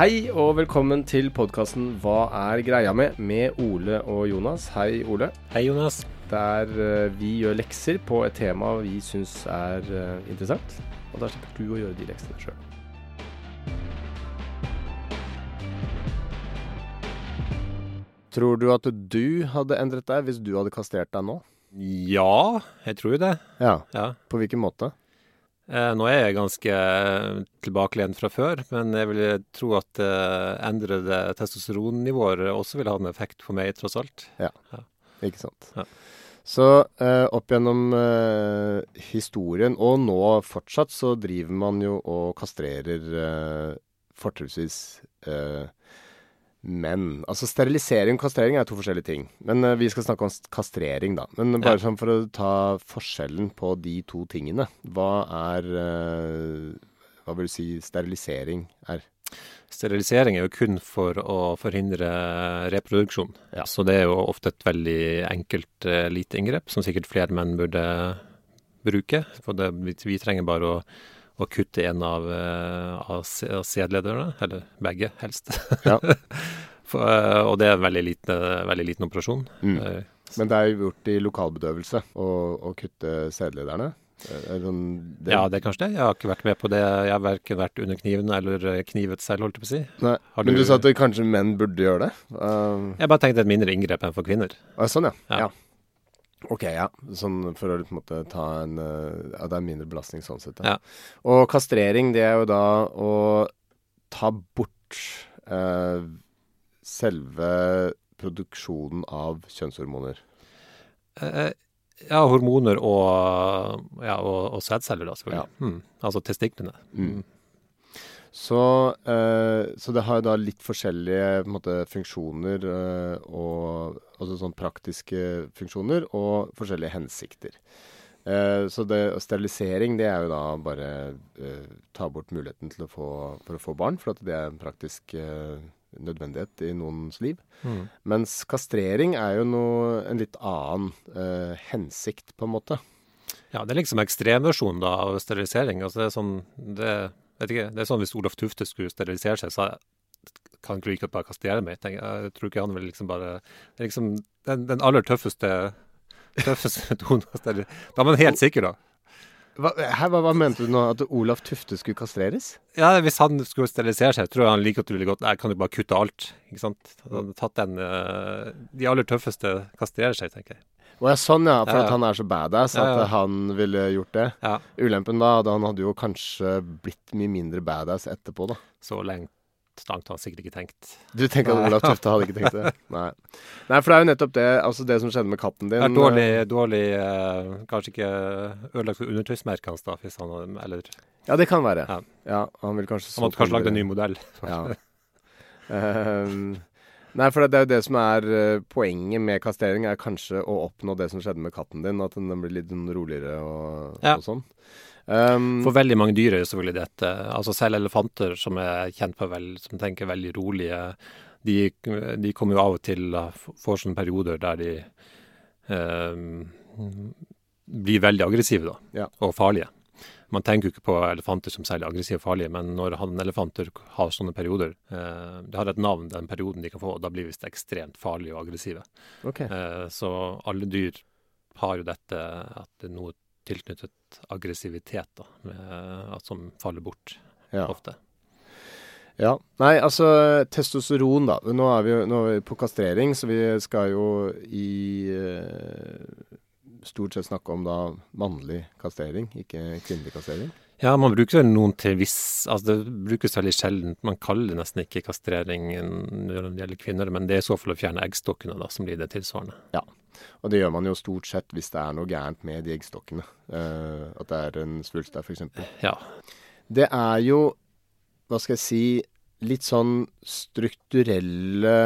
Hei og velkommen til podkasten Hva er greia med? med Ole og Jonas. Hei, Ole. Hei, Jonas. Der eh, vi gjør lekser på et tema vi syns er eh, interessant. Og da slipper du å gjøre de leksene sjøl. Tror du at du hadde endret deg hvis du hadde kastrert deg nå? Ja, jeg tror det. Ja. Ja. På hvilken måte? Eh, nå er jeg ganske eh, tilbakelent fra før, men jeg vil tro at eh, endrede testosteronnivåer også vil ha en effekt på meg, tross alt. Ja, Ikke sant. Ja. Så eh, opp gjennom eh, historien, og nå fortsatt, så driver man jo og kastrerer eh, fortrinnsvis eh, menn. Altså sterilisering og kastrering er to forskjellige ting. Men uh, vi skal snakke om kastrering, da. Men bare Ja. sånn for å ta forskjellen på de to tingene. Hva er uh, Hva vil du si sterilisering er? Sterilisering er jo kun for å forhindre reproduksjon. Ja. Så det er jo ofte et veldig enkelt, uh, lite inngrep, som sikkert flere menn burde bruke. For det, vi, vi trenger bare å, å kutte en av, eh, av sædlederne, eller begge, helst. Ja. For, eh, og det er en veldig liten, veldig liten operasjon. Mm. Eh, Men det er jo gjort i lokalbedøvelse å, å kutte sædlederne. Eh, er det sånn, det, Ja, det er kanskje det. Jeg har ikke vært med på det. Jeg har verken vært under kniven eller eh, knivet selv, holdt jeg på å si. Nei. Har Men du du- sa at kanskje menn burde gjøre det? Uh, Jeg bare tenkte et mindre inngrep enn for kvinner. sånn, ja. ja. Ja. Ok, ja. Sånn for å på en måte ta en eh, Ja, det er mindre belastning sånn sett. Ja. Og kastrering, det er jo da å ta bort eh, selve produksjonen av kjønnshormoner. Eh, ja, hormoner og, ja, og, og sædceller, da, selvfølgelig. Mm. Altså testiklene. Mm. Så, eh, så det har da litt forskjellige måte, funksjoner, eh, og, altså sånn praktiske funksjoner, og forskjellige hensikter. Eh, så det, sterilisering, det er jo da bare eh, ta bort muligheten å få, for å få barn, for det er en praktisk eh, nødvendighet i noens liv. Mm. Mens kastrering er jo noe, en litt annen eh, hensikt, på en måte. Ja, det er liksom ekstremversjonen av sterilisering. Altså, det er sånn det, vet ikke, det er sånn hvis Olaf Tufte skulle sterilisere seg, så kan ikke godt bare kastrere meg. Jeg, jeg tror ikke han vil liksom bare Det er liksom den, den aller tøffeste tøffeste sterilisere. Da er man helt sikker, da. Hva, her, hva, hva mente du nå? At Olaf Tufte skulle kastreres? Ja, Hvis han skulle sterilisere seg, tror jeg han like godt ville gått Nei, kan du bare kutte alt? ikke sant? Han hadde tatt den eh, De aller tøffeste kastrerer seg, tenker jeg. Å ja, sånn ja. For at han er så badass at han ville gjort det. Ja, Ulempen da, da han hadde jo kanskje blitt mye mindre badass etterpå, da. Så lenge langt har han sikkert ikke tenkt. Du tenker at Olav Tufte hadde ikke tenkt det? Nei. Nei, for det er jo nettopp det, altså det som skjedde med katten din. Det er dårlig, dårlig eh, Kanskje ikke ødelagt undertøysmerket hans, da, hvis han hadde Eller Ja, det kan være. Ja. Ja, han vil kanskje han måtte kanskje lagd en ny modell. Ja. Ehm, nei, for det er jo det som er eh, poenget med kastrering, er kanskje å oppnå det som skjedde med katten din. At den blir litt roligere og, Ja. og sånn. Um, For veldig mange dyr er jo selvfølgelig dette. Altså selv elefanter, som er kjent for vel, som tenker veldig rolige, de, de kommer jo av og til får sånne perioder der de um, blir veldig aggressive da, Ja. og farlige. Man tenker jo ikke på elefanter som særlig aggressive og farlige, men når hannelefanter har sånne perioder eh, Det har et navn, den perioden de kan få, og da blir de visst ekstremt farlige og aggressive. Okay. Eh, Så alle dyr har jo dette at det er noe tilknyttet aggressivitet da, med, som faller bort Ja. ofte. Ja. Nei, altså testosteron, da. Nå er vi, nå er vi på kastrering, så vi skal jo i eh, stort sett snakke om da mannlig kastrering, ikke kvinnelig kastrering. Ja, man bruker noen til viss Altså det brukes veldig sjelden. Man kaller det nesten ikke kastrering når det gjelder kvinner, men det er i så fall å fjerne eggstokkene da, som blir det tilsvarende. Ja. Og det gjør man jo stort sett hvis det er noe gærent med de eggstokkene. Eh, at det er en svulst der, f.eks. Ja. Det er jo, hva skal jeg si, litt sånn strukturelle,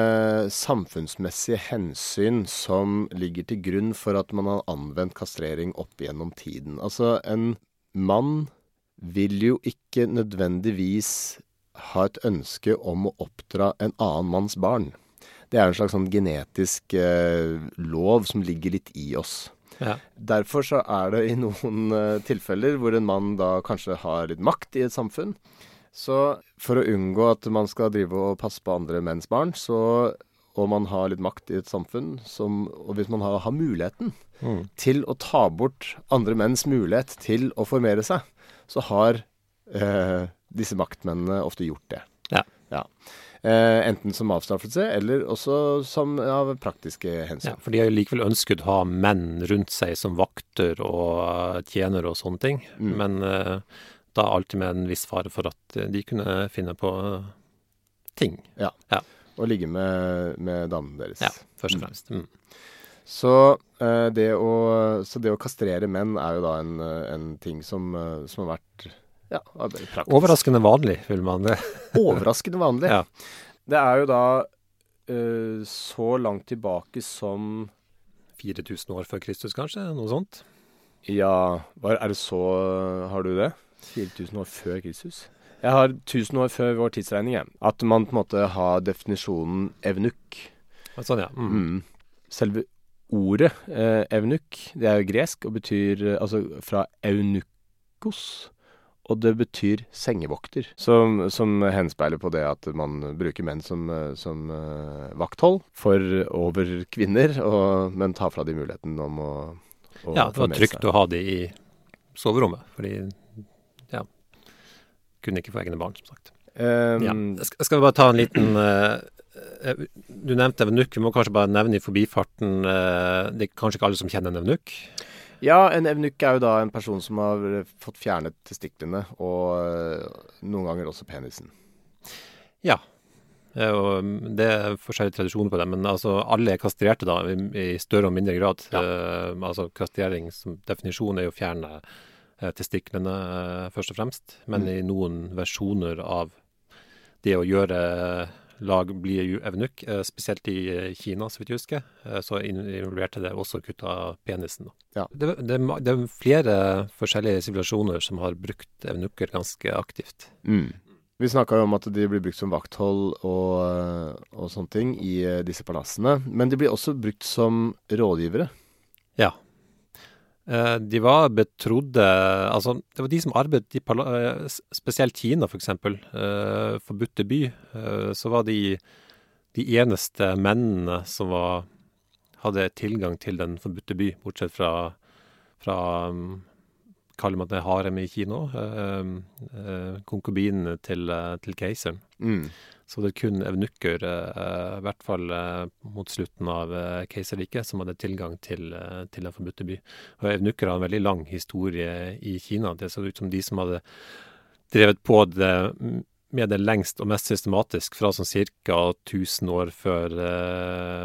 samfunnsmessige hensyn som ligger til grunn for at man har anvendt kastrering opp gjennom tiden. Altså, en mann vil jo ikke nødvendigvis ha et ønske om å oppdra en annen manns barn. Det er en slags sånn genetisk eh, lov som ligger litt i oss. ja. Derfor så er det i noen eh, tilfeller hvor en mann da kanskje har litt makt i et samfunn. Så for å unngå at man skal drive og passe på andre menns barn, så, og man har litt makt i et samfunn, som, og hvis man har, har muligheten Mm. til å ta bort andre menns mulighet til å formere seg, så har eh, disse maktmennene ofte gjort det. Ja. Eh, enten som avstraffelse, eller også som av praktiske hensyn. Ja, for de har jo likevel ønsket å ha menn rundt seg som vakter og eh, tjenere og sånne ting. Mm. Men eh, da alltid med en viss fare for at eh, de kunne finne på ting. Ja. ja. Og ligge med, med damene deres. Ja, først og fremst. Mm. Så, eh, det å, så det å kastrere menn er jo da en, eh, en ting som, eh, som har vært ja, praktisk. Overraskende vanlig, vil man det. Overraskende vanlig. Ja. Det er jo da eh, så langt tilbake som 4000 år før Kristus, kanskje? Noe sånt? Ja, er det så Har du det? 4000 år før Kristus? Jeg har 1000 år før vår tidsregning, jeg. At man på en måte har definisjonen evnuk. Sånn, ja. Mm. Mm. Selve ordet eh, evnuk, det er jo gresk og betyr eh, altså fra eunukos. Og det betyr sengevokter, som, som henspeiler på det at man bruker menn som, eh, som uh, vakthold for over kvinner, og, men tar fra de muligheten om å, å Ja, det var trygt å ha de i soverommet, fordi kunne ikke få egne barn, som sagt. Um, Ja. Skal, vi bare ta en liten eh, Du nevnte Evnuk. Vi må kanskje bare nevne i forbifarten uh, Det er kanskje ikke alle som kjenner en Evnuk? Ja, en evnukk er jo da en person som har fått fjernet testiklene, og noen ganger også penisen. Ja. Og det er forskjellige tradisjoner på det, men altså alle er kastrerte da, i, større og mindre grad. Eh, altså Kastrering som definisjon er jo å fjerne testiklene eh, først og fremst, men Mm. i noen versjoner av det å gjøre lag bli evnukk, eh, spesielt i eh, Kina, så vidt jeg husker, eh, så involverte det også å kutte av penisen. Ja. Det, det, det er flere forskjellige sivilisasjoner som har brukt evnukker ganske aktivt. Vi snakka om at de blir brukt som vakthold og, eh, og sånne ting i eh, disse palassene. Men de blir også brukt som rådgivere. Eh, De var betrodde Altså, det var de som arbeidet i eh, spesielt Kina, for eksempel. eh, Forbudte by. Så var de de eneste mennene som var hadde tilgang til Den forbudte by, bortsett fra, fra um, Kaller man det harem i Kina? Uh, uh, konkubinene til, til keiseren. Mm. Så det er kun evnukker, eh, i hvert fall eh, mot slutten av eh, keiserriket, som hadde tilgang til, til Den forbudte by. Og evnukker har en veldig lang historie i Kina. Det så ut som de som hadde drevet på det med det lengst og mest systematisk fra sånn ca. 1000 år før,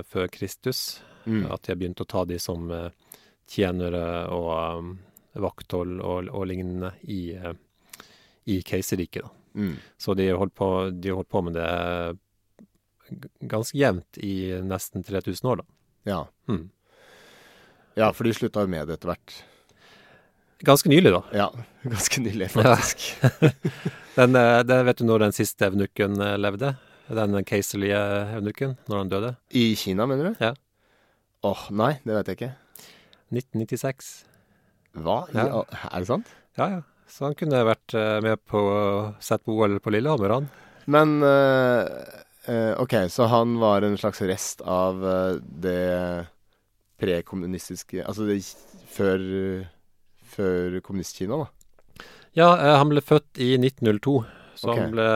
før Kristus. Mm. At de har begynt å ta de som tjenere og um, vakthold og, og lignende i, i keiserriket. Mm. Så de holdt på, de holdt på med det ganske jevnt i nesten 3000 år, da. Ja. Mm. ja, for de slutta jo med det etter hvert. Ganske nylig, da. Ja, ganske nylig, Ja. faktisk. Den, eh, det vet du når den siste evnukken eh, levde? Den keiserlige evnukken, når han døde? I Kina, mener du? Ja. Åh, nei, det vet jeg ikke. 1996. Hva? Ja. Er det sant? Ja, ja. Så han kunne vært eh, med på sett på OL på Lillehammer, han. Men eh, eh, OK, så han var en slags rest av det prekommunistiske Altså det, før, før kommunist-Kina, da. Ja, han ble født i 1902, Så, okay. ble,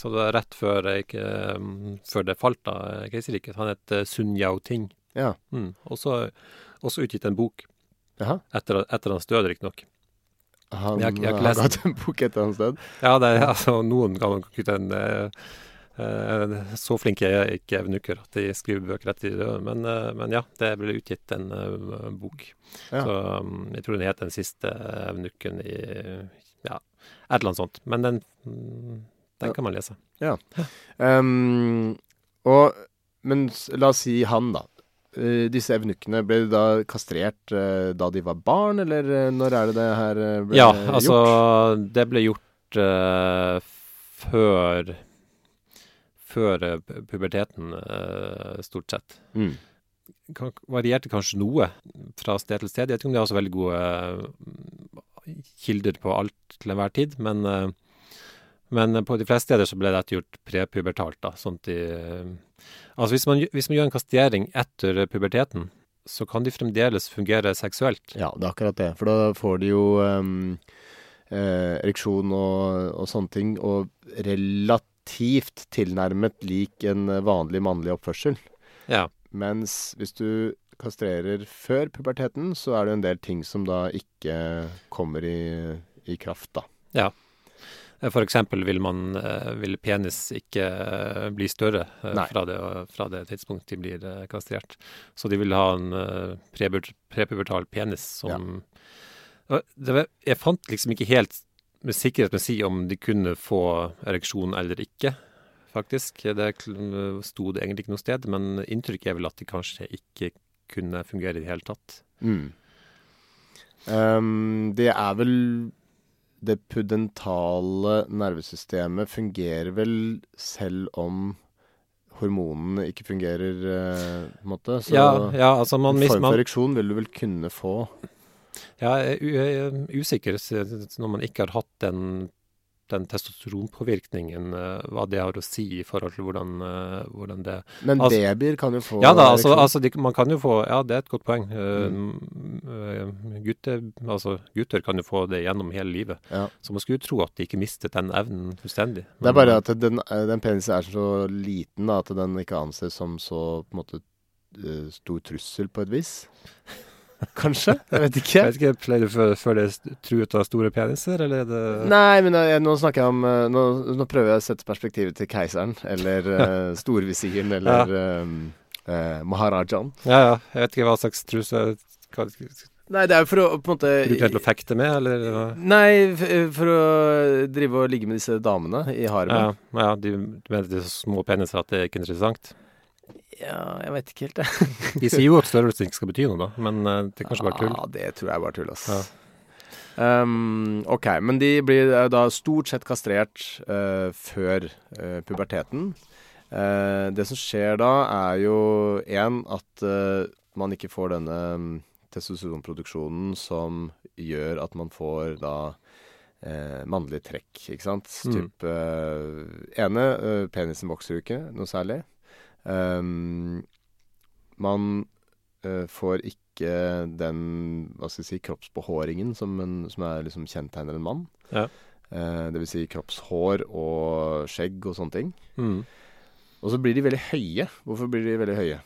så det er rett før, jeg, mm, før det falt av keiserriket. Han het Sun Yao-ting. Ja. Mm. og så utgitt en bok etter, etter hans død, riktignok. Han Jeg jeg har gatt en bok etter annet sted? Ja, det, er- altså, noen kan nok kutte en uh, Så flinke er ikke evnukker at de skriver bøker etter de døde. Men, uh, men ja, det ble utgitt en uh, bok. Ja. Så um, jeg tror den het Den siste evnukken i Ja, et eller annet sånt. Men den, mm, den kan man lese. Um, og, men la oss si han, da. Eh, disse evnukkene, ble de da kastrert eh, da de var barn, eller eh, når er det det her ble Ja, gjort? altså Det ble gjort uh, før Før puberteten, uh, stort sett. Mm. kan, varierte kanskje noe fra sted til sted. Jeg vet ikke om de har så veldig gode uh, kilder på alt til enhver tid, men, men på de fleste steder så ble dette gjort prepubertalt. da, sånn de, eh, altså hvis man, hvis man gjør en kastrering etter puberteten, så kan de fremdeles fungere seksuelt. Ja, det er akkurat det. For da får de jo um, eh, ereksjon og, og sånne ting, og relativt tilnærmet lik en eh, vanlig mannlig oppførsel. Ja. Mens hvis du kastrerer før puberteten, så er det en del ting som da ikke kommer i, i kraft, da. Eh, For eksempel vil, man, eh, vil penis ikke eh, bli større eh, fra det, fra det tidspunkt de blir eh, kastrert. Så de vil ha en eh, prepubertal penis som ja. det, var- Jeg fant liksom ikke helt med sikkerhet med å si om de kunne få ereksjon eller ikke, faktisk. Det sto det egentlig ikke noe sted, men inntrykket er vel at de kanskje ikke kunne fungere i det hele tatt. Mm. Um, det er vel Det pudentale nervesystemet fungerer vel selv om hormonene ikke fungerer, eh, på en måte. Så Ja, ja, altså man, en form for ereksjon vil du vel kunne få. Ja, jeg er jeg er usikker når man ikke har hatt den, den testosteronpåvirkningen, eh, hva det har å si i forhold til hvordan, eh, hvordan det Men Altså- babyer kan jo få Ja da, altså, altså de, man kan jo få Ja, det er et godt poeng. Mm. eh, gutter, altså, gutter kan jo få det gjennom hele livet. Ja. Så man skulle jo tro at de ikke mistet den evnen fullstendig. Det er bare at den, eh, den penisen er så liten da, at den ikke anses som så på en måte eh, stor trussel på et vis. Kanskje? Jeg vet ikke. Jeg vet ikke, Pleier du før, det truet av store peniser, eller er det Nei, men jeg, nå snakker jeg om eh, Nå, nå prøver jeg å sette perspektivet til keiseren, eller uh, storvisiren, eller eh, uh, maharajaen. Ja, ja. Jeg vet ikke hva slags truse hva, Nei, det er jo for å på en måte du til å fekte med, eller? Nei, for å drive og ligge med disse damene i Ja, haremet. ja de, mener de er så små peniser at det er ikke interessant? Ja. jeg vet ikke helt, jeg. De sier jo at størrelse ikke skal bety noe, da, men eh, det er kanskje bare tull. Ja, det tror jeg er bare tull, ass. Ja. Um, ok, men de blir eh, da stort sett kastrert uh, før uh, puberteten. Uh, det som skjer da, er jo én at man ikke får denne mm, testosteronproduksjonen som gjør at man får da eh, mannlige trekk, ikke sant. Mm. Typ eh, ene, eh, penisen vokser jo ikke noe særlig. Um, man eh, får ikke den hva skal jeg si, kroppsbehåringen som, en, som er liksom kjennetegner en mann. Ja. Eh, det vil si kroppshår og skjegg og sånne ting. Mm. Og så blir de veldig høye. Hvorfor blir de veldig høye?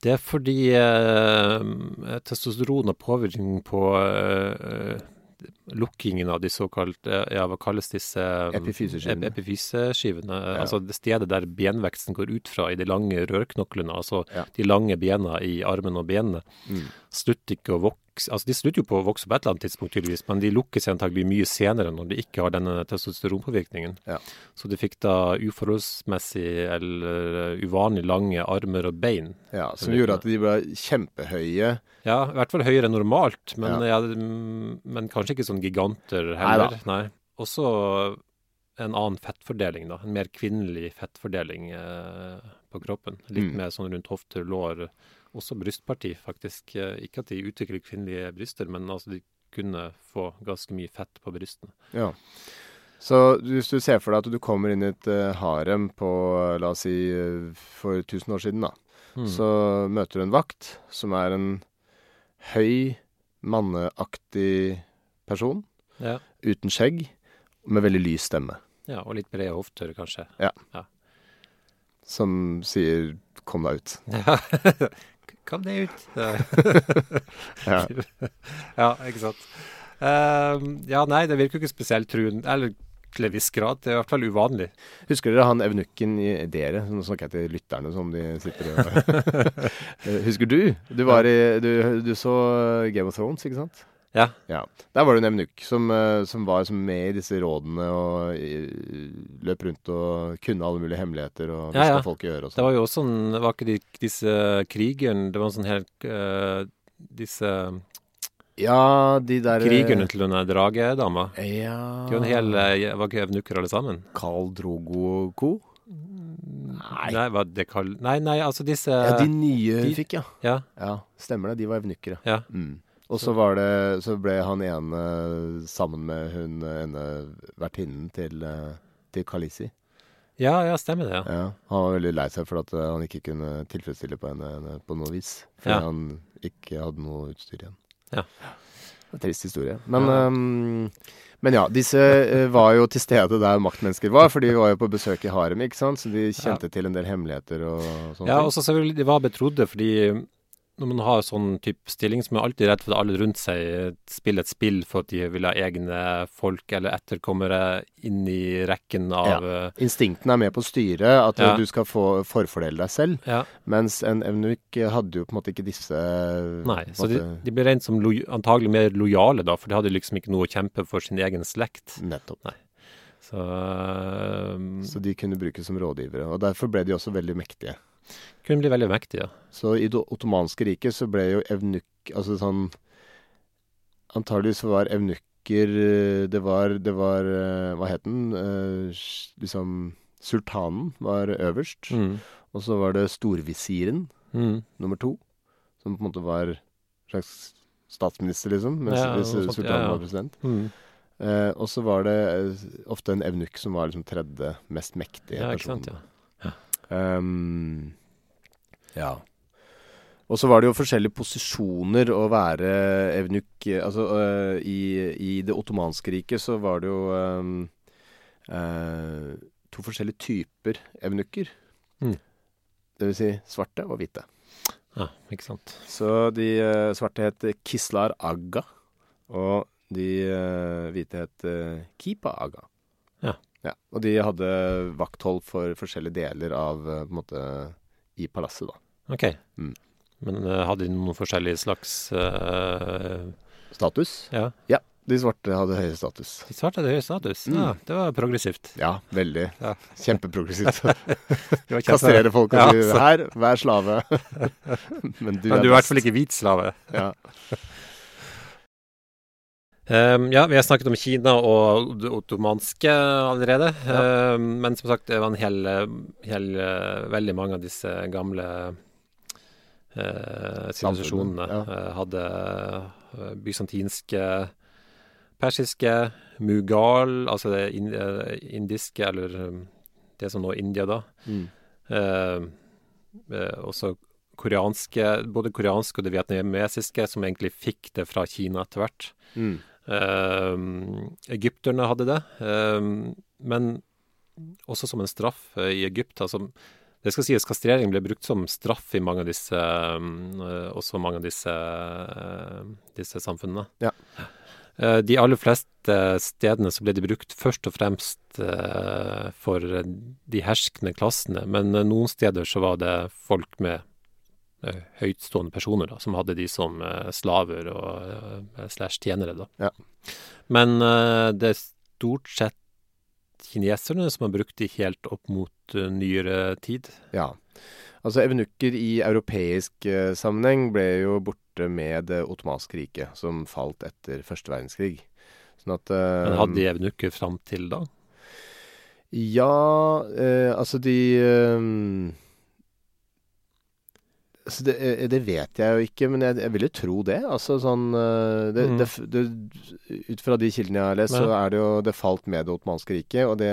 Det er fordi eh, testosteron har påvirkning på eh, lukkingen av de såkalte Ja, hva kalles disse epifyseskivene. Epifyseskivene. ja. Altså det stedet der benveksten går ut fra i de lange rørknoklene, altså Ja. de lange bena i armen og benene. Mm. Slutter ikke å vokse Altså de slutter jo på å vokse på et eller annet tidspunkt, tydeligvis, men de lukkes antagelig mye senere når de ikke har denne testosteronpåvirkningen. Ja. Så de fikk da uforholdsmessig eller uvanlig lange armer og bein. Ja, Som gjorde at de ble kjempehøye. Ja, i hvert fall høyere enn normalt, men, Ja. ja. mm, men kanskje ikke sånn giganter heller. Nei. Også en annen fettfordeling, da. En mer kvinnelig fettfordeling eh, på kroppen. Litt Mm. mer sånn rundt hofter, lår. Også brystparti, faktisk. Eh, ikke at de utvikler kvinnelige bryster, men altså de kunne få ganske mye fett på brystene. Ja. Så hvis du ser for deg at du kommer inn i et uh, harem på, la oss si, eh, for 1000 år siden, da. Mm. Så møter du en vakt som er en høy, manneaktig person. Ja. uten skjegg, Med veldig lys stemme. Ja, og litt brede hofter, kanskje. Som sier 'kom deg ut'. Ja. Kom deg ut. Ja. Ja. ja, ikke sant. Ehm, ja, nei, det virker jo ikke spesielt truende. Eller til en viss grad. Det er i hvert fall uvanlig. Husker dere han evnukken i dere? Nå snakker jeg til lytterne som de sitter og Eh, Husker du? Du, var i, du, du så Game of Thrones, ikke sant? Ja. Ja. Der var det en evnukk som, eh, som var som med i disse rådene og i, løp rundt og kunne alle mulige hemmeligheter og Ja, hviska ja. folk i øret og Det sånn. var jo også en Var ikke de, disse krigerne Det var en sånn helt uh, Disse Ja, de der krigerne til denne dragedama. Ja Det var en hel eh, Var ikke evnukker alle sammen? Karl Drogo Co? Nei. Nei, var det kall... Nei, nei, altså disse Ja, de nye de- fikk, ja. Ja. Ja, Stemmer det. De var evnukkere. ja. ja. Mm. Og så var det Så ble han ene sammen med hun ene vertinnen til, eh, til Kalisi. Ja, ja, stemmer det. ja. Ja, han var veldig lei seg for at eh, han ikke kunne tilfredsstille på henne på noe vis. Fordi Ja. han ikke hadde noe utstyr igjen. Ja. En trist historie. Men, Ja. Um, men ja, disse eh, var jo til stede der maktmennesker var, for de var jo på besøk i harem, ikke sant? Så de kjente til en del hemmeligheter og sånne Ja, og så selvfølgelig, de var betrodde, fordi når man har sånn type stilling, så er man alltid redd for at alle rundt seg spiller et spill for at de vil ha egne folk eller etterkommere inn i rekken av ja. Instinktene er med på å styre at Ja. du skal få forfordele deg selv, Ja, mens en evnuk hadde jo på en måte ikke disse nei. Så de, de ble rent som antagelig mer lojale, da, for de hadde liksom ikke noe å kjempe for sin egen slekt. Nettopp. Så eh, Så de kunne brukes som rådgivere. Og derfor ble de også veldig mektige. Kunne bli veldig mektige. Så i det ottomanske riket så ble jo evnuk Altså sånn Antagelig var evnukker Det var, det var eh, Hva het den? Eh, liksom Sultanen var øverst. Mm. Og så var det storvisiren Mm. nummer to. Som på en måte var slags statsminister, liksom. Mens Ja, sultanen ja, ja. var president. Mm. Eh, og så var det eh, ofte en evnukk som var liksom tredje mest mektige Ja, personen. Ehm, ja. Og så var det jo forskjellige posisjoner å være evnuk Altså uh, i, i det ottomanske riket så var det jo um, uh, to forskjellige typer evnukker. Mm. Det vil si svarte og hvite. ja, ikke sant. Så de uh, svarte het Kislar Aga, og de hvite het Kipa Aga. Ja. Og de hadde vakthold for forskjellige deler av øh, på en måte i palasset, da. OK. Mm. Men eh, hadde de noen forskjellige slags uh, Status? Ja. ja. De svarte hadde høy status. De svarte hadde høy status. Mm. Ja, det var progressivt. Ja, veldig. Ja. Kjempeprogressivt. Kjempe- Kastrere folk og si ja, 'her, vær slave'. Men du Men du er i hvert fall ikke hvit slave. Ja. Ehm, ja, vi har snakket om Kina og det ottomanske allerede. Ehm, men som sagt, det var en hel, hel Veldig mange av disse gamle uh, sivilisasjonene ja. uh, hadde eh, bysantinske, persiske, mughal, altså det in, indiske, eller um, det som nå er India, da. Mm. Også koreanske, både koreanske og det vietnamesiske, som egentlig fikk det fra Kina etter hvert. Mm. Eh, egypterne hadde det, eh, men også som en straff eh, i Egypt. Altså, det skal sies kastrering ble brukt som straff i mange av disse, også mange av disse, disse samfunnene. Ja. Eh, De aller fleste stedene så ble de brukt først og fremst for de herskende klassene, men noen steder så var det folk med høytstående personer da, som hadde de som eh, slaver og eh, slash tjenere. da. Ja. Men eh, det er stort sett kineserne som har brukt de helt opp mot eh, nyere tid. ja. Altså Evenukker i europeisk eh, sammenheng ble jo borte med det ottomanske riket, som falt etter første verdenskrig. Sånn at eh, Men hadde de evenukker fram til da? Ja, eh, altså de eh, altså det, eh, det vet jeg jo ikke, men jeg, jeg vil jo tro det. Altså sånn eh, det, Mm. det, Ut fra de kildene jeg har lest, så er det jo Det falt med det ottomanske riket, og det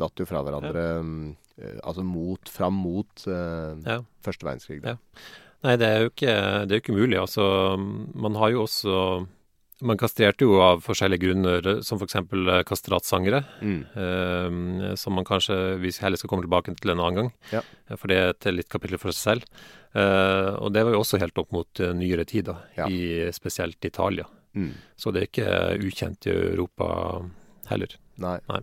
datt jo fra hverandre mm, eh, Altså mot, fram mot uh, Ja. første verdenskrig. Ja. Nei, det er jo ikke, det er ikke mulig. Altså, man har jo også man kastrerte jo av forskjellige grunner, som f.eks. kastratsangere. Mm. Eh, som man kanskje vi heller skal komme tilbake til en annen gang. Ja. Eh, For det er et litt kapittel for seg selv. Eh, og det var jo også helt opp mot eh, nyere tid, da, Ja. i spesielt Italia. Mm. Så det er ikke ukjent i Europa heller. Nei. Nei.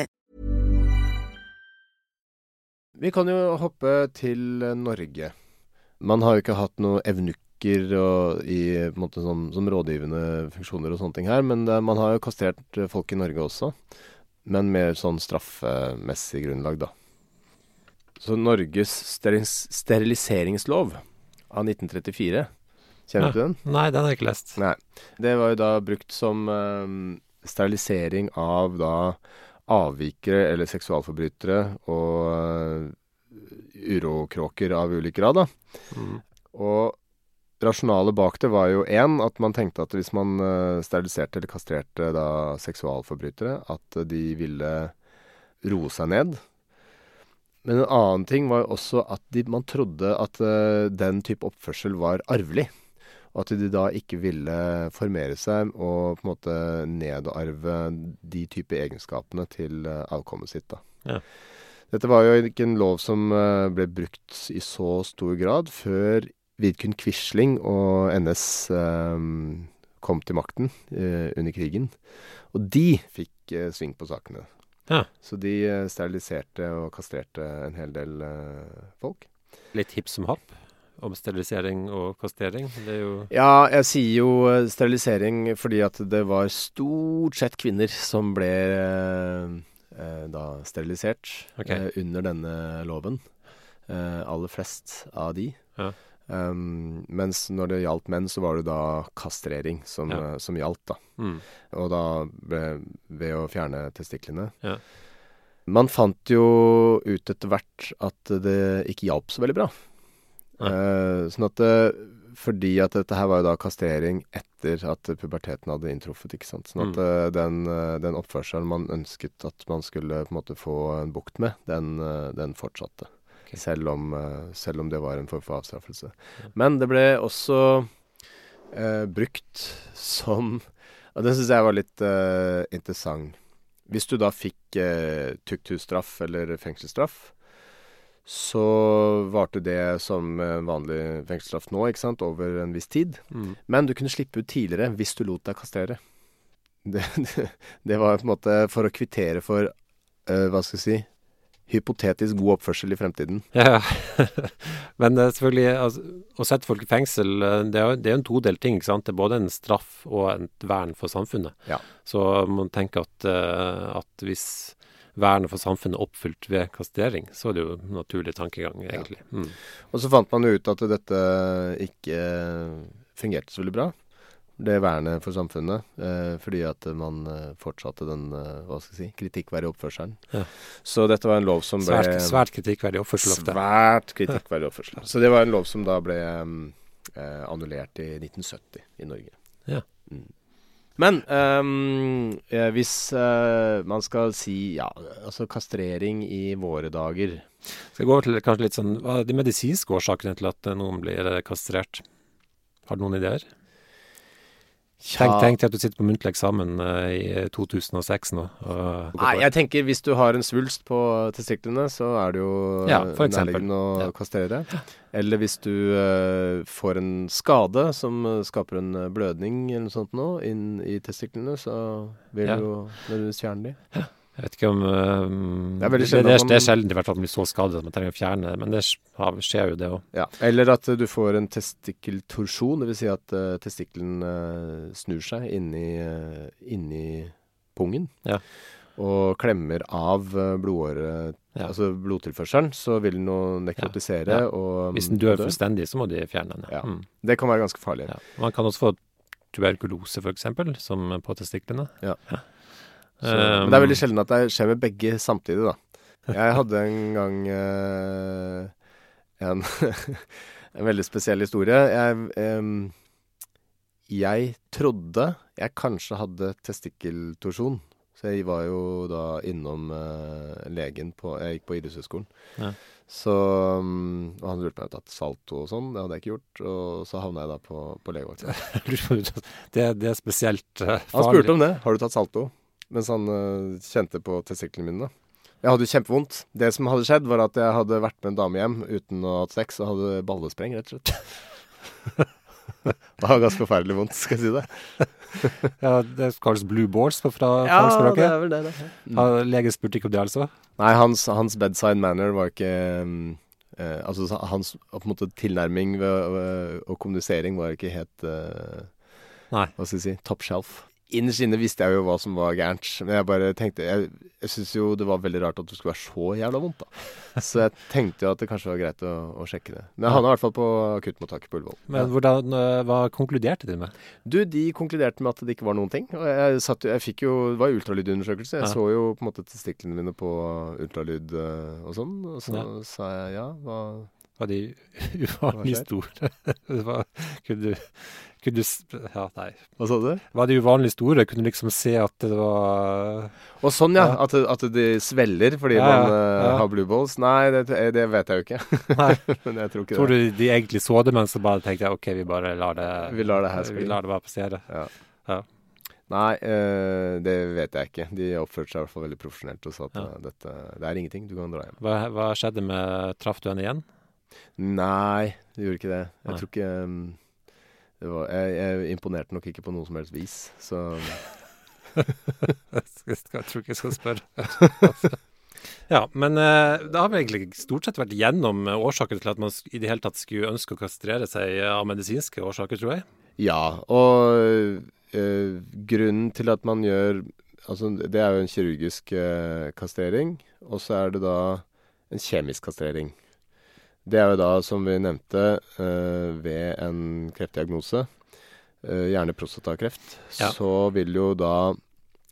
Vi kan jo hoppe til Norge. Man har jo ikke hatt noe evnukker og, i, måte, som, som rådgivende funksjoner og sånne ting her, men det, man har jo kastrert folk i Norge også. Men mer sånn straffemessig grunnlag, da. Så Norges steriliseringslov av 1934, kjenner du ja. den? Nei, den har jeg ikke lest. Nei. Det var jo da brukt som um, sterilisering av da avvikere eller seksualforbrytere og eh, urokråker av ulik grad, da. Mm. Og rasjonalet bak det var jo én, at man tenkte at hvis man eh, steriliserte eller kastrerte da seksualforbrytere, at de ville roe seg ned. Men en annen ting var jo også at de, man trodde at eh, den type oppførsel var arvelig. Og at de da ikke ville formere seg og på en måte nedarve de type egenskapene til eh, avkommet sitt. da. Ja. Dette var jo ikke en lov som eh, ble brukt i så stor grad før Vidkun Quisling og NS eh, kom til makten eh, under krigen. Og de fikk eh, sving på sakene. Ja. Så de eh, steriliserte og kastrerte en hel del eh, folk. Litt hipp som happ om sterilisering og kastering. Er Ja, jeg sier jo eh, sterilisering fordi at det var stort sett kvinner som ble eh, eh, da sterilisert okay. eh, under denne loven. Eh, aller flest av de. Ja. Um, mens når det gjaldt menn, så var det da kastrering som, Ja. eh, som gjaldt, da. mm. Og da ble, ved å fjerne testiklene. Ja. Man fant jo ut etter hvert at det ikke hjalp så veldig bra. Eh, sånn at det, Fordi at dette her var jo da kastrering etter at puberteten hadde inntruffet. ikke sant? Sånn at Mm. eh, den, eh, den oppførselen man ønsket at man skulle på en måte få en bukt med, den, eh, den fortsatte. Okay. Selv, om, eh, selv om det var en form for avstraffelse. Men det ble også eh, brukt som Og det syns jeg var litt eh, interessant. Hvis du da fikk eh, tukthusstraff eller fengselsstraff, så varte det som vanlig fengselsstraff nå, ikke sant, over en viss tid. Mm. Men du kunne slippe ut tidligere hvis du lot deg kastrere. Det, det, det var på en måte for å kvittere for, uh, hva skal jeg si, hypotetisk god oppførsel i fremtiden. Ja, men eh, selvfølgelig, altså, å sette folk i fengsel, eh, det er jo en todelt ting. ikke sant? Det er både en straff og et vern for samfunnet. Ja. Så man tenker at, at hvis vernet for samfunnet oppfylt ved kastrering, så er det jo naturlig tankegang, egentlig. Mm. Og så fant man jo ut at dette ikke fungerte så veldig bra. Det vernet for samfunnet. Eh, fordi at man eh, fortsatte den eh, hva skal jeg si, kritikkverdige oppførselen. Ja. Så dette var en lov som ble Svært, svært kritikkverdig oppførsel ofte. Svært kritikkverdig oppførsel. Så det var en lov som da ble eh, annullert i 1970 i Norge. Ja. Mm. Men um, hvis eh, man skal si ja, altså kastrering i våre dager Skal jeg gå over til kanskje litt sånn, hva er de medisinske årsakene til at eh, noen blir kastrert? Har du noen ideer? Tenk, tenk at du sitter på muntlig eksamen eh, i 2006 nå. Og, Nei, jeg tenker hvis du har en svulst på testiklene, så er det jo Ja, eh, nærliggende å Ja. kastrere. Eller hvis du uh, får en skade som eh, skaper en eh, blødning eller noe sånt nå inn i testiklene, så vil Ja. du jo nødvendigvis fjerne de. Jeg vet ikke om uh, Det er veldig sjelden det, er- det er sjelden i hvert fall at man blir så skadet at man trenger å fjerne det, men det skjer jo det òg. Ja. Eller at eh, du får en testikkeltorsjon, dvs. Si at uh, testikkelen uh, snur seg inni, uh, inni pungen. Ja. Og klemmer av blodåret, Ja. altså blodtilførselen, så vil den jo nekrotisere og Hvis den dør dø. fullstendig, så må de fjerne den. Ja. Mm. Det kan være ganske farlig. Man kan også få tuberkulose, f.eks., som på testiklene. Ja. Så, Um, men det er veldig sjelden at det skjer med begge samtidig, da. Jeg hadde en gang uh, en, en veldig spesiell historie. Jeg, um, jeg trodde jeg kanskje hadde testikkeltorsjon. Så jeg var jo da innom uh, legen på Jeg gikk på idrettshøyskolen. Ja. Så mm, Og han lurte på om jeg hadde tatt salto og sånn. Det hadde jeg ikke gjort. Og så havna jeg da på, på legevakta. det, det er spesielt uh, Han spurte om det. Har du tatt salto? Mens han øh, kjente på testiklene mine. da. Jeg hadde jo kjempevondt. Det som hadde skjedd, var at jeg hadde vært med en dame hjem uten å ha hatt sex, og hadde ballespreng, rett og slett. det var ganske forferdelig vondt, skal jeg si det. Ja, det kalles blue balls fra fagspråket. vel det, det. Mm. Legen spurte ikke om det, altså? Nei, hans, hans bedside manner var ikke mm, eh, Altså hans på en måte tilnærming ved, ved, og kommunisering var ikke helt eh, Nei. Hva skal jeg si top shelf. Innerst inne visste jeg jo hva som var gærent, men jeg bare tenkte Jeg, jeg syns jo det var veldig rart at det skulle være så jævla vondt, da. Så jeg tenkte jo at det kanskje var greit å, å sjekke det. Men jeg havna i hvert fall på akuttmottaket på Ullevål. Men hvordan, hva konkluderte de med? Du, de konkluderte med at det ikke var noen ting. Og jeg, satt, jeg fikk jo Det var ultralydundersøkelse. Jeg Ja. så jo på en måte testiklene mine på ultralyd og sånn. Og så Ja. sa jeg ja, hva Var de uvanlig store? Hva, kunne du, kunne du Ja, nei. Hva sa du? Var de uvanlig store? Kunne du liksom se at det var Og sånn, ja. Ja. At, at de svelger fordi Ja, man ja, øh, ja. har blue balls. Nei, det, det vet jeg jo ikke. Nei. Men jeg tror ikke Tror det. du de egentlig så det, men så bare tenkte jeg OK, vi bare lar det Vi lar det her skli. Vi lar det bare passere. Nei, øh, det vet jeg ikke. De oppførte seg i hvert fall veldig profesjonelt og sa at Ja. øh, dette Det er ingenting, du kan dra hjem. Hva, hva skjedde med Traff du henne igjen? Nei, det gjorde ikke det. Jeg Nei. tror ikke um, var, jeg, jeg imponerte nok ikke på noe som helst vis. Så Jeg, tror ikke jeg skal spørre. ja, men eh, da har vi egentlig stort sett vært gjennom eh, årsaker til at man i det hele tatt skulle ønske å kastrere seg eh, av medisinske årsaker, tror jeg. ja. Og øh, grunnen til at man gjør Altså, det er jo en kirurgisk øh, kastrering, og så er det da en kjemisk kastrering. Det er jo da, som vi nevnte, øh, ved en kreftdiagnose, øh, gjerne prostatakreft, Ja. så vil jo da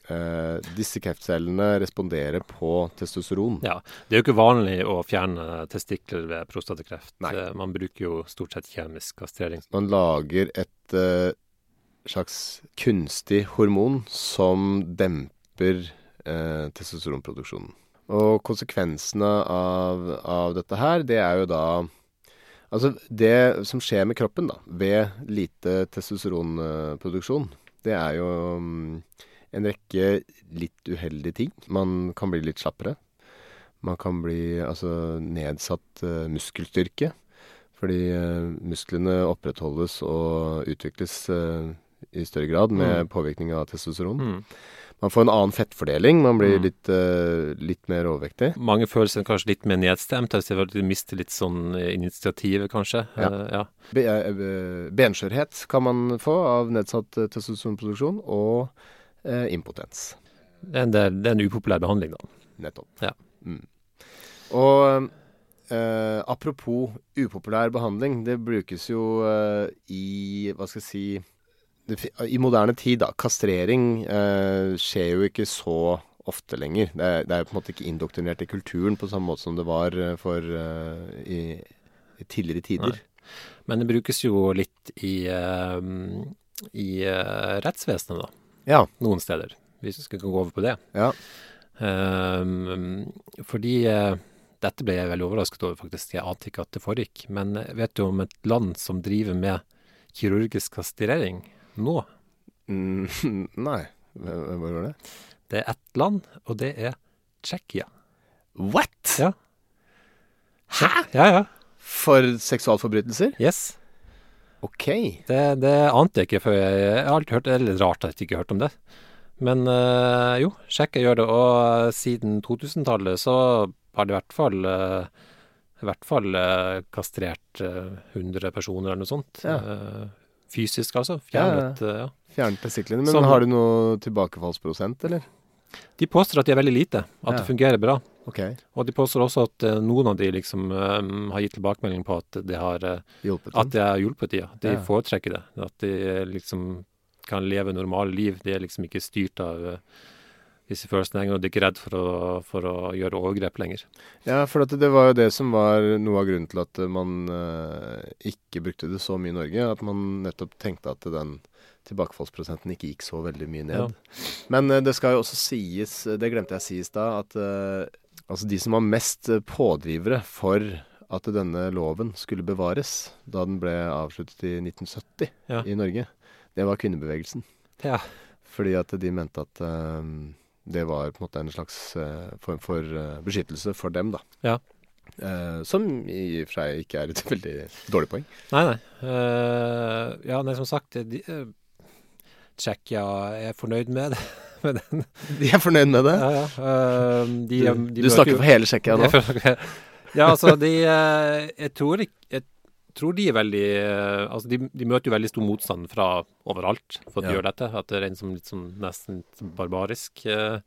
Eh, disse kreftcellene respondere på testosteron. Ja, Det er jo ikke vanlig å fjerne testikler ved prostatakreft. Nei. Eh, Man bruker jo stort sett kjemisk kastrering. Man lager et eh, slags kunstig hormon som demper eh, testosteronproduksjonen. Og konsekvensene av, av dette her, det er jo da Altså, det som skjer med kroppen da, ved lite testosteronproduksjon, det er jo mm, en rekke litt uheldige ting. Man kan bli litt slappere. Man kan bli altså nedsatt eh, muskelstyrke. Fordi eh, musklene opprettholdes og utvikles eh, i større grad med Mm. påvirkning av testosteron. Mm. Man får en annen fettfordeling. Man blir Mm. litt, uh, litt mer overvektig. Mange føler seg kanskje litt mer nedstemt. altså De mister litt sånn eh, initiativet, kanskje. Ja. Uh, ja. Be benskjørhet kan man få av nedsatt testosteronproduksjon, og uh, impotens. Det, er en upopulær behandling, da. Nettopp. Ja. Mm. Og apropos upopulær behandling, det brukes jo i Hva skal jeg si I moderne tid, da. Kastrering eh, skjer jo ikke så ofte lenger. Det er, det er på en måte ikke indoktrinert i kulturen på samme måte som det var eh, for eh, i, i tidligere tider. Nei. Men det brukes jo litt i, eh, i eh, rettsvesenet, da. Ja. Noen steder. Hvis vi skal gå over på det. Ja. Fordi dette ble jeg veldig overrasket over, faktisk. Jeg ante ikke at det foregikk. Men vet du om et land som driver med kirurgisk kastrering nå? Mm, nei, hva var det? Det er ett land, og det er Tsjekkia. What?! Ja. Hæ? Ja, ja. For seksualforbrytelser? Yes. OK. Det, det ante jeg ikke før jeg Jeg har alltid hørt Det er litt rart at jeg ikke har hørt om det. Men øh, jo, Tsjekkia gjør det, og siden 2000-tallet så har det i hvert fall øh, i hvert fall eh, kastrert eh, 100 personer eller noe sånt. Ja. Fysisk, altså. Fjernet, ja. Eh, ja. Fjernet testiklene. Men Som- har du noe tilbakefallsprosent, eller? De påstår at de er veldig lite, at Ja. det fungerer bra. OK. Og de påstår også at eh, noen av de liksom um, har gitt tilbakemelding på at det har Hjulpet At det har hjulpet de, ja. De Ja. foretrekker det. At de liksom kan leve normale liv. De er liksom ikke styrt av eh, disse følelsene lenger, og de er ikke redd for å, for å gjøre overgrep lenger. Ja, for at det var jo det som var noe av grunnen til at man uh, ikke brukte det så mye i Norge. At man nettopp tenkte at den tilbakefallsprosenten ikke gikk så veldig mye ned. Men uh, det skal jo også sies, det glemte jeg å si i stad, at uh, altså de som var mest pådrivere for at denne loven skulle bevares da den ble avsluttet i 1970 Ja. i Norge, det var kvinnebevegelsen. Ja. Fordi at de mente at det var på en måte en slags eh, form for eh, beskyttelse for dem, da. Ja. Uh, som i og for seg ikke er et veldig dårlig poeng. Nei, nei. Uh, ja, nei, som sagt, de, uh, Tsjekkia er fornøyd med det. med den. De er fornøyd med det. Ja, ja. Uh, de, Du, de du snakker jo- for hele Tsjekkia nå? Ja, altså, de Jeg tror ikke tror de er veldig eh, Altså, de, de møter jo veldig stor motstand fra overalt for at de Ja. gjør dette. At det er en som litt sånn nesten barbarisk. eh,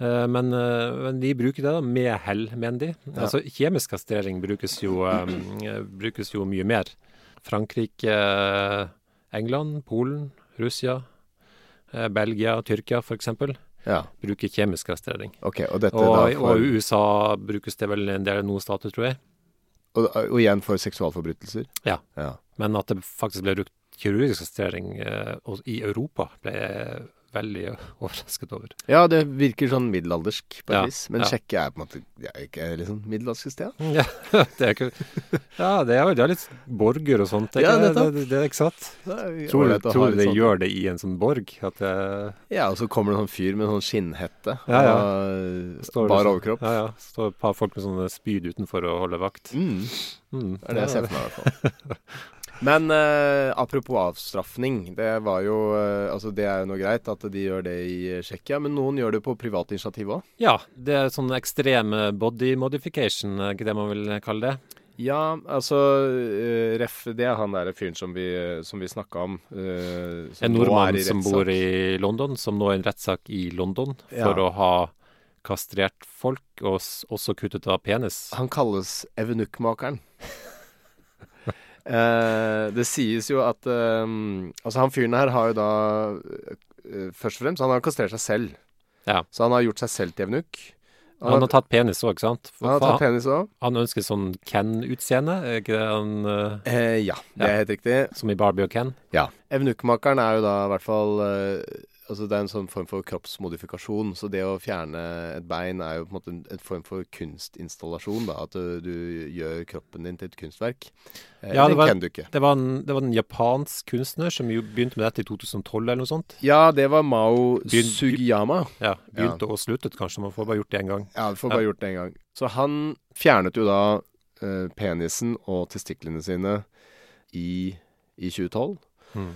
eh, men, men de bruker det da med hell, mener de. Ja. Altså, kjemisk kastrering brukes jo, brukes jo mye mer. Frankrike, England, Polen, Russia, Belgia, Tyrkia f.eks. Ja, bruker kjemisk kastrering. Okay, Og Og, for, USA brukes det vel en del noen stater, tror jeg. Og, og igjen for seksualforbrytelser? Ja. ja. Men at det faktisk ble brukt kirurgisk kastrering eh, i Europa, ble veldig overrasket over. Ja, det virker sånn middelaldersk på et Ja, vis. Men ja. Tsjekkia er på en måte ja, ikke liksom middelaldersk sted? Ja, det er ikke Ja, det er jo det litt borger og sånt. Det er, Ja, ikke, nettopp. det, det er ikke sant? Det er Tror, du, tror du det sånn- gjør det i en sånn borg? At det Ja, og så kommer det en sånn fyr med en sånn skinnhette Ja, ja. og står bar sånn- overkropp. Ja, ja. Står et par folk med sånne spyd utenfor å holde vakt. Mm, Mm, det er det jeg ser for meg, i hvert fall. Men eh, apropos avstraffning. Det var jo eh, Altså, det er jo noe greit at de gjør det i Tsjekkia, men noen gjør det på privat initiativ òg. Ja, det er sånn ekstrem body modification, er ikke det man vil kalle det? Ja, altså eh, Ref, det er han der fyren som vi, som vi snakka om. Uh, som En nordmann som bor i London, som nå er i en rettssak i London Ja. for å ha kastrert folk, og også kuttet av penis. Han kalles evenukkmakeren. Eh, det sies jo at eh, Altså, han fyren her har jo da eh, Først og fremst, han har kastrert seg selv. Ja. Så han har gjort seg selv til evnuk. Han har tatt penis òg, ikke sant? For- han har tatt penis også. han ønsker sånn Ken-utseende, han Eh, ja, det er helt riktig. som i Barbie og Ken? Ja. Evnukmakeren er jo da i hvert fall eh, Altså det er en sånn form for kroppsmodifikasjon. Så det å fjerne et bein er jo på en måte en, en form for kunstinstallasjon. da, At du, du gjør kroppen din til et kunstverk. Eh, Ja, det var-. Det var, en, det var en japansk kunstner som jo begynte med dette i 2012 eller noe sånt. Ja, det var Mao Begyn- Sugiyama. Ja, Begynte og sluttet, kanskje. Man får bare gjort det én gang. Ja, du får bare gjort det en gang. Så han fjernet jo da eh, penisen og testiklene sine i, i 2012. Mm.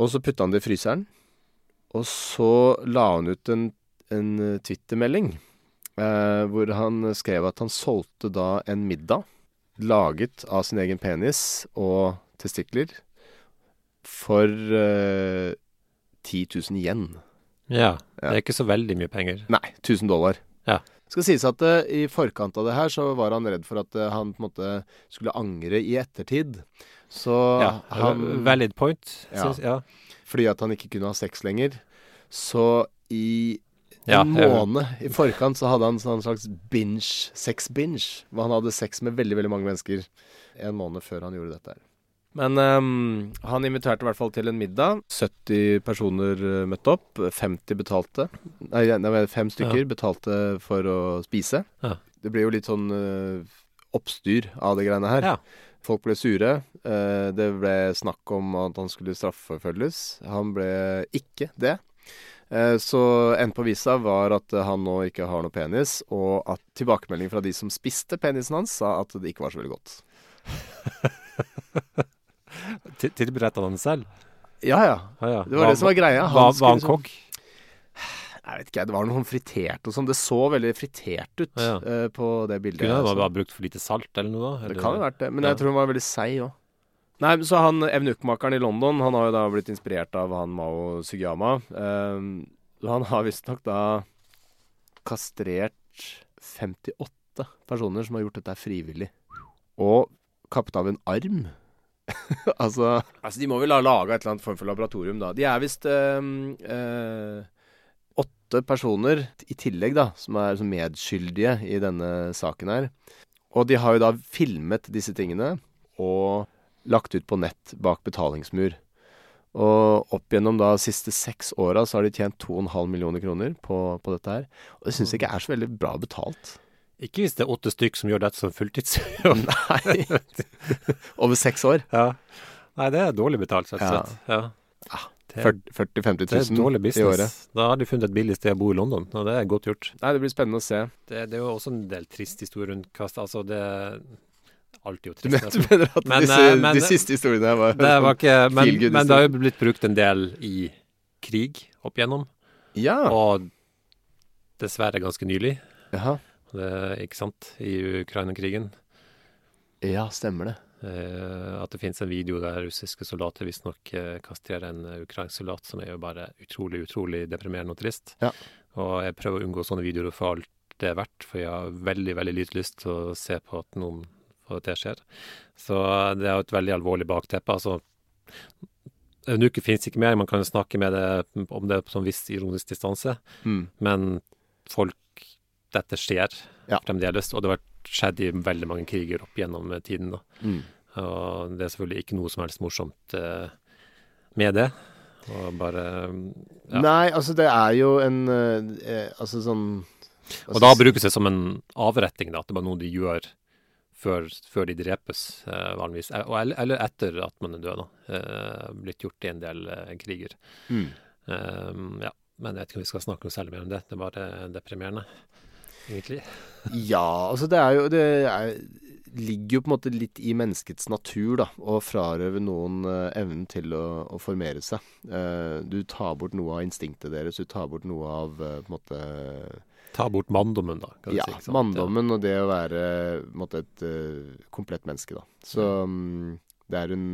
Og så putta han det i fryseren. Og så la han ut en, en twittermelding eh, hvor han skrev at han solgte da en middag laget av sin egen penis og testikler for eh, 10 000 yen. Ja. Det er ikke så veldig mye penger. Nei, 1000 dollar. Ja. Skal sies at uh, i forkant av det her så var han redd for at uh, han på en måte skulle angre i ettertid. Så Ja, han Valid point. Ja. Synes, ja. Fordi at han ikke kunne ha sex lenger. Så i Ja, en jeg- måned i forkant så hadde han en slags binge, sex-binge. Hvor han hadde sex med veldig, veldig mange mennesker en måned før han gjorde dette her. Men um, han inviterte i hvert fall til en middag. 70 personer eh, møtte opp. 50 betalte. Nei, nei fem stykker betalte for å spise. Ja. Det ble jo litt sånn uh, oppstyr av det greiene her. Ja. Folk ble sure. Eh, det ble snakk om at han skulle straffeforfølges. Han ble ikke det. Eh, så enden på visa var at han nå ikke har noe penis, og at tilbakemeldingen fra de som spiste penisen hans, sa at det ikke var så veldig godt. Til- Tilberedte han den selv? Ja, ja. Ja, ja. Det var det som var greia. Han Var, var han liksom- kokk? Jeg vet ikke, det var noe fritert og sånn. Det så veldig fritert ut Ja. uh, på det bildet. Kunne det så. bare brukt for lite salt eller noe? Det Eller? kan jo ha vært det, men Ja. jeg tror hun var veldig seig òg. Nei, så han evnukmakeren i London, han har jo da blitt inspirert av han Mao Sugiyama. Um, han har visstnok da kastrert 58 personer som har gjort dette frivillig. Og kappet av en arm. altså, altså De må vel ha laga et eller annet form for laboratorium, da. De er visst um, eh, åtte personer i tillegg, da, som er medskyldige i denne saken her. Og de har jo da filmet disse tingene og lagt ut på nett bak betalingsmur. Og opp gjennom da siste seks åra så har de tjent 2,5 millioner kroner på, på dette her. Og det syns jeg ikke er så veldig bra betalt. Ikke hvis det er åtte stykk som gjør dette som fulltidsjobb. Nei. Over seks år. ja. Nei, det er dårlig betalt, rett og Ja. slett. Ja. Det, 40 000-50 det er 000 dårlig i året. Da har de funnet et billig sted å bo i London, og det er godt gjort. Nei, det blir spennende å se. Det, det er jo også en del trist historie rundt kast. Altså, det Alt er jo trist. mener, du mener at Men, disse, eh, men- de siste historiene her var, Det var ikke Men, men det har jo blitt brukt en del i krig opp igjennom, Ja. og dessverre ganske nylig. Jaha. Det, ikke sant? I Ukraina-krigen. Ja, stemmer det. Eh, at det finnes en video der russiske soldater visstnok eh, kastrerer en eh, ukrainsk soldat, som er jo bare utrolig, utrolig deprimerende og trist. Ja. Og jeg prøver å unngå sånne videoer for alt det er verdt, for jeg har veldig, veldig lite lyst til å se på at noen får det skjer. Så det er jo et veldig alvorlig bakteppe. Altså, en uke finnes ikke mer, man kan jo snakke med det, om det på en viss ironisk distanse, Mm. men folk Dette skjer Ja. fremdeles, og det har vært skjedd i veldig mange kriger opp gjennom tiden. da. Mm. Og det er selvfølgelig ikke noe som helst morsomt eh, med det. Og bare Ja. Nei, altså det er jo en eh, eh, Altså sånn Og da brukes det som en avretting, da, at det er noe de gjør før, før de drepes, vanligvis. Eller, eller etter at man er død, da. Blitt gjort i en del kriger. mm. Um, ja. Men jeg vet ikke om vi skal snakke noe særlig mer om det. Det er bare deprimerende, egentlig. Ja, altså det er jo Det er, ligger jo på en måte litt i menneskets natur, da, å frarøve noen eh, evnen til å, å formere seg. Eh, du tar bort noe av instinktet deres, du tar bort noe av eh, på en måte Ta bort manndommen, da. Kan du Ja, si, ikke sant? manndommen og det å være på en måte, et eh, komplett menneske, da. Så mm, det er en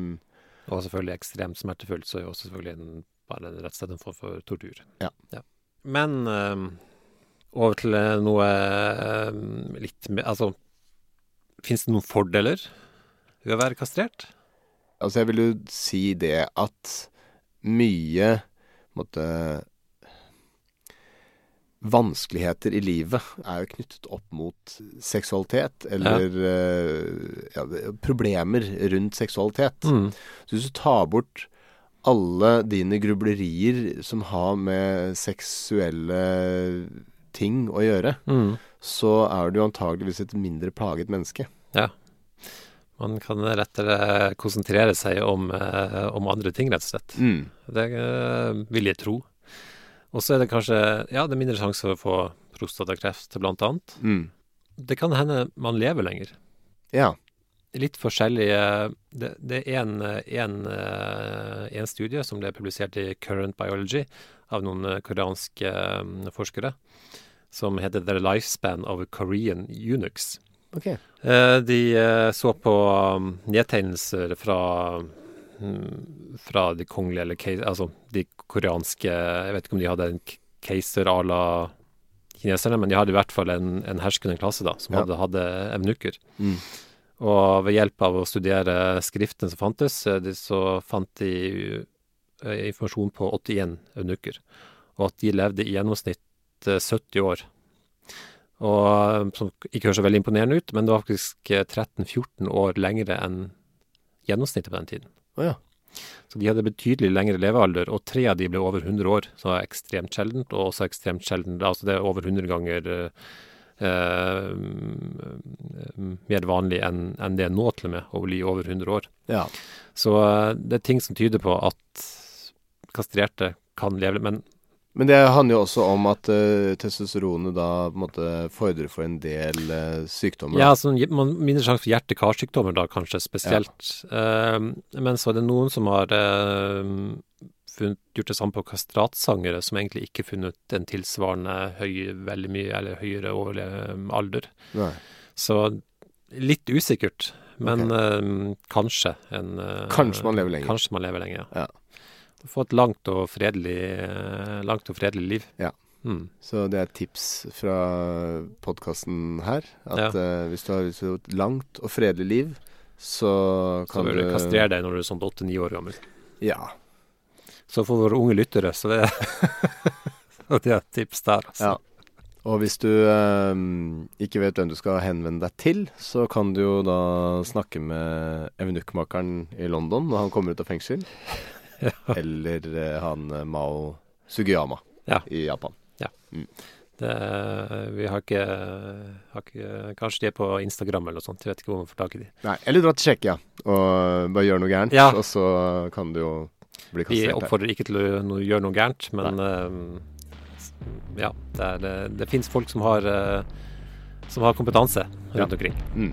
Og selvfølgelig ekstremt smertefullt, så er jo også selvfølgelig en, bare rett og slett en form for tortur. Ja. Men eh, over til eh, noe eh, litt mer Altså, fins det noen fordeler ved å være kastrert? Altså, jeg vil jo si det at mye måte Vanskeligheter i livet er jo knyttet opp mot seksualitet, eller ja. ja, problemer rundt seksualitet. Mm. Så hvis du tar bort alle dine grublerier som har med seksuelle ting å gjøre, Mm. så er du antageligvis et mindre plaget menneske. Ja. Man kan lettere konsentrere seg om, eh, om andre ting, rett og slett. Mm. Det eh, vil jeg tro. Og så er det kanskje Ja, det er mindre sjanse for å få prostatakreft, blant annet. Mm. Det kan hende man lever lenger. Ja. litt forskjellige Det, det er en, en, eh, en studie som ble publisert i Current Biology av noen koreanske forskere, som heter The Lifespan of Korean Unix. Ok. Eh, De eh, så på um, nedtegnelser fra mm, fra de kongelige, eller altså de koreanske Jeg vet ikke om de hadde en keiser à la kineserne, men de hadde i hvert fall en, en herskende klasse da, som Ja. hadde, hadde evnukker. Mm. Og ved hjelp av å studere skriftene som fantes, eh, de, så fant de informasjon på 81 eunukker. Og at de levde i gjennomsnitt eh, 70 år. Og eh, Som ikke høres så veldig imponerende ut, men det var faktisk eh, 13-14 år lengre enn gjennomsnittet på den tiden. Oh, ja. Så de hadde betydelig lengre levealder, og tre av de ble over 100 år, som var ekstremt sjeldent, og også ekstremt sjeldent Altså det er over 100 ganger eh, eh, mer vanlig enn en det er nå, til og med, å bli over 100 år. ja. Så eh, det er ting som tyder på at kastrerte kan leve, men Men det handler jo også om at uh, testosteronet da på en måte fordrer for en del uh, sykdommer. Ja, altså, man mindre sjanse for hjerte-karsykdommer da, kanskje spesielt. Ja. Uh, men så er det noen som har funnet, gjort det samme på kastratsangere, som egentlig ikke har funnet en tilsvarende høy, veldig mye, eller høyere overalder. Nei. Så litt usikkert, men okay. kanskje en Kanskje man lever lenger. Kanskje man lever lenger, ja. ja få et langt og fredelig, eh, langt og fredelig liv. Ja. Mm. Så det er et tips fra podkasten her. At ja. uh, hvis du har et langt og fredelig liv, så kan du Så bør du kastrere deg når du er sånn åtte-ni år gammel. Ja. Så for våre unge lyttere, så det, så det er et tips der, altså. Ja. Og hvis du eh, ikke vet hvem du skal henvende deg til, så kan du jo da snakke med evenukkmakeren i London når han kommer ut av fengsel. Eller uh, han uh, Mao Sugiyama ja. i Japan. Ja. Mm. Det, vi har ikke, har ikke, Kanskje de er på Instagram eller noe sånt. Jeg vet ikke hvor man får tak i de. Nei, Eller dra til Tsjekkia og bare gjøre noe gærent, ja. og så kan du jo bli kastrert Vi oppfordrer ikke til å gjøre noe gærent, men uh, ja. Det, er, det, det fins folk som har, som har kompetanse rundt ja. omkring. Mm.